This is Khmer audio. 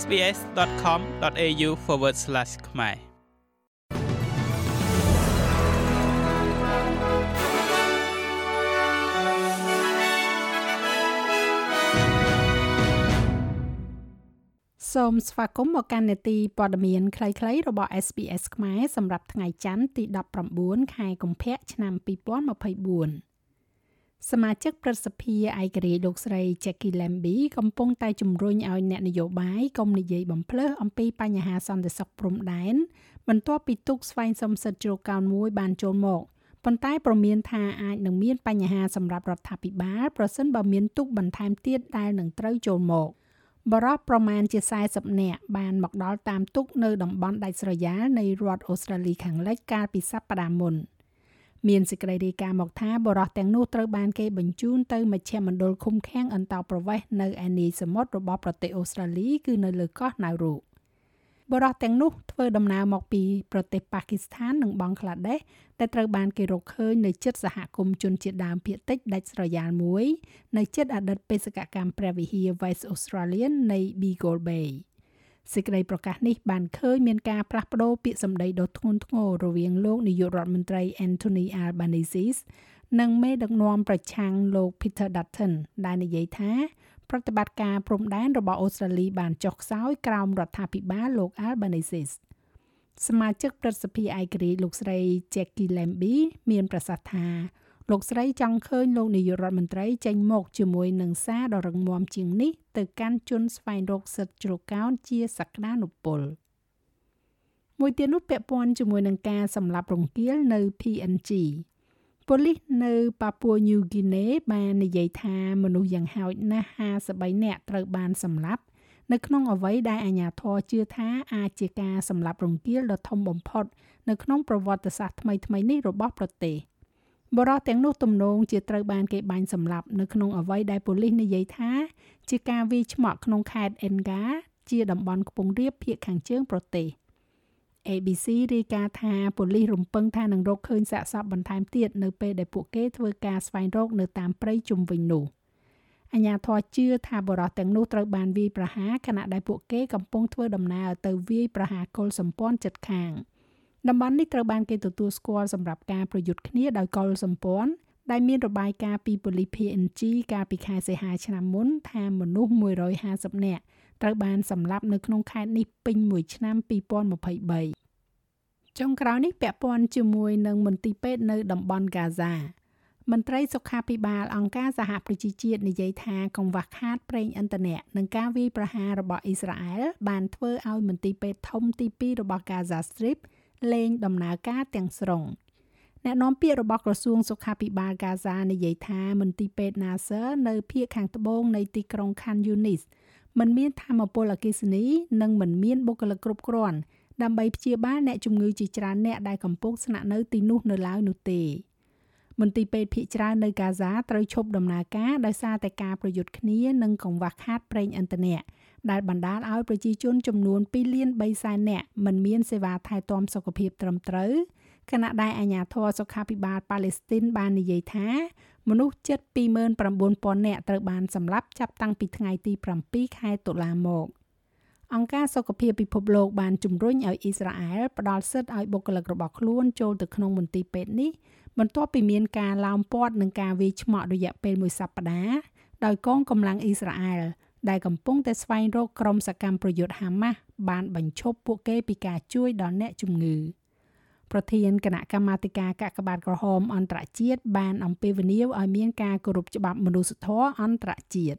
sbs.com.au/ ខ្មែរសូមស្វាគមន៍មកកាន់នេតិព័ត៌មានខ្លីៗរបស់ SBS ខ្មែរសម្រាប់ថ្ងៃច័ន្ទទី19ខែកុម្ភៈឆ្នាំ2024 សមាជិកប្រសិទ្ធិឯករាជ្យលោកស្រី Jackie Lambie កំពុងតែជំរុញឲ្យអ្នកនយោបាយកុំនិយាយបំភ្លើសអំពីបញ្ហាសន្តិសុខព្រំដែនបន្ទាប់ពីទូកស្វែងសុំសិទ្ធិជ្រកកោនមួយបានចូលមកប៉ុន្តែប្រមានថាអាចនឹងមានបញ្ហាសម្រាប់រដ្ឋាភិបាលប្រសិនបើមានទូកបន្ថែមទៀតដែលនឹងត្រូវចូលមក។បរិះប្រមាណជា40នាក់បានមកដល់តាមទុកនៅតំបន់ដាច់ស្រយាលនៃរដ្ឋអូស្ត្រាលីខាងលិចកាលពីសប្តាហ៍មុន មានសេចក្តីរាយការណ៍មកថាបរិះទាំងនោះត្រូវបានគេបញ្ជូនទៅមជ្ឈមណ្ឌលឃុំឃាំងអន្តោប្រវេសន៍នៅឯនីសមុទ្ររបស់ប្រទេសអូស្ត្រាលីគឺនៅលើកោះណៅរូបរិះទាំងនោះធ្វើដំណើរមកពីប្រទេសប៉ាគីស្ថាននិងបង់ក្លាដេសដែលត្រូវបានគេរកឃើញនៅជិតសហគមន៍ជនជាតិដើមភាគតិចដាច់ស្រយាលមួយ នៅជិតអតីតបេសកកម្មព្រះវិហារ West Australian នៃ Beagle Bay សេចក្តីប្រកាសនេះបានឃើញមានការផ្លាស់ប្ដូរពាក្យសម្ដីដ៏ធ្ងន់ធ្ងររវាងលោកនាយករដ្ឋមន្ត្រី Anthony Albanese និងមេដឹកនាំប្រឆាំងលោក Peter Dutton ដែលនិយាយថាប្រតិបត្តិការព្រំដែនរបស់អូស្ត្រាលីបានចុះខ្សោយក្រោមរដ្ឋាភិបាលលោក Albanese សមាជិកប្រសិទ្ធិឯករាជ្យលោកស្រី Jackie Lambie មានប្រសាសន៍ថា លោកស្រីចង់ឃើញលោកនាយករដ្ឋមន្ត្រីចេញមកជាមួយនឹងសារដ៏រឹងមាំជាងនេះទៅកាន់ជនស្វែងរកសិទ្ធិជ្រកកោនជាសក្តានុពលមួយទៀតនោះពាក់ព័ន្ធជាមួយនឹងការសម្លាប់រង្គាលនៅ PNG ប៉ូលីសនៅប៉ាពួញូហ្គីណេបាននិយាយថាមនុស្សយ៉ាងហោចណាស់53នាក់ត្រូវបានសម្លាប់នៅក្នុងអ្វីដែលអាជ្ញាធរជឿថាអាចជាការសម្លាប់រង្គាលដ៏ធំបំផុត នៅក្នុងប្រវត្តិសាស្ត្រថ្មីៗនេះរបស់ប្រទេស បរិះទាំងនោះទំនងជាត្រូវបានគេបាញ់សម្លាប់នៅក្នុងអ្វីដែលប៉ូលីសនិយាយថា ជាការវាយឆ្មក់ក្នុងខេត្តអេនហ្កាជាតំបន់ខ្ពង់រាបភាគខាងជើងប្រទេស ABC រាយការណ៍ថាប៉ូលីសរំពឹងថានឹងរកឃើញសាកសពបន្ថែមទៀតនៅពេលដែលពួកគេធ្វើការស្វែងរកនៅតាមព្រៃជុំវិញនោះអញ្ញាធរជឿថាបរិះទាំងនោះត្រូវបានវាយប្រហារខណៈដែលពួកគេកំពុងធ្វើដំណើរទៅវាយប្រហារកុលសម្ព័ន្ធចិត្តខាង តំបន់នេះត្រូវបានគេទទួលស្គាល់សម្រាប់ការប្រយុទ្ធគ្នាដោយកុលសម្ព័ន្ធដែលមានរបាយការណ៍ពីប៉ូលីស PNG កាលពីខែសីហាឆ្នាំមុនថាមនុស្ស150នាក់ត្រូវបានសម្លាប់នៅក្នុងខេត្តនេះពេញមួយឆ្នាំ2023ចុងក្រោយនេះពាក់ព័ន្ធជាមួយនឹងមន្ទីរពេទ្យនៅតំបន់ហ្គាហ្សាមន្ត្រីសុខាភិបាលអង្គការសហប្រជាជាតិនិយាយថាកង្វះខាតប្រេងឥន្ធនៈនិងការវាយប្រហាររបស់អ៊ីស្រាអែលបានធ្វើឲ្យមន្ទីរពេទ្យធំទី2របស់ Gaza Strip លែងដំណើរការទាំងស្រុងអ្នកនាំពាក្យរបស់ក្រសួងសុខាភិបាល Gaza និយាយថាមន្ទីរពេទ្យ Nasser នៅភាគខាងត្បូងនៃទីក្រុង Khan Yunis មិនមានធម្មពលអគ្គិសនីនិងមិនមានបុគ្គលិកគ្រប់គ្រាន់ដើម្បីព្យាបាលអ្នកជំងឺជាច្រើនអ្នកដែលកំពុងស្នាក់នៅទីនោះនៅឡើយនោះទេ មន្ទីរពេទ្យភ ieck ច្រើននៅកាហ្សាត្រូវឈប់ដំណើរការដោយសារតែការប្រយុទ្ធគ្នានិងកង្វះខាតប្រេងឥន្ធនៈដែលបណ្ដាលឲ្យប្រជាជនចំនួន2លាន3សែននាក់មិនមានសេវាថែទាំសុខភាពត្រឹមត្រូវខណៈដែលអាជ្ញាធរសុខាភិបាលប៉ាឡេស្ទីនបាននិយាយថាមនុស្សជិត29000នាក់ត្រូវបានសម្លាប់ចាប់តាំងពីថ្ងៃទី7ខែតុលាមកអង្គការសុខភាពពិភពលោកបានជំរុញឲ្យអ៊ីស្រាអែលផ្ដល់សិទ្ធិឲ្យបុគ្គលិករបស់ខ្លួនចូលទៅក្នុងមន្ទីរពេទ្យនេះ បន្ទាប់ពីមានការឡោមព័ទ្ធនឹងការវាយឆ្មក់រយៈពេលមួយសប្តាហ៍ដោយកងកម្លាំងអ៊ីស្រាអែលដែលកំពុងតែស្វែងរកក្រុមសកម្មប្រយុទ្ធហាម៉ាស់បានបញ្ឈប់ពួកគេពីការជួយដល់អ្នកជំងឺប្រធានគណៈកម្មាធិការកាកបាទក្រហមអន្តរជាតិបានអំពាវនាវឲ្យមានការគោរពច្បាប់មនុស្សធម៌អន្តរជាតិ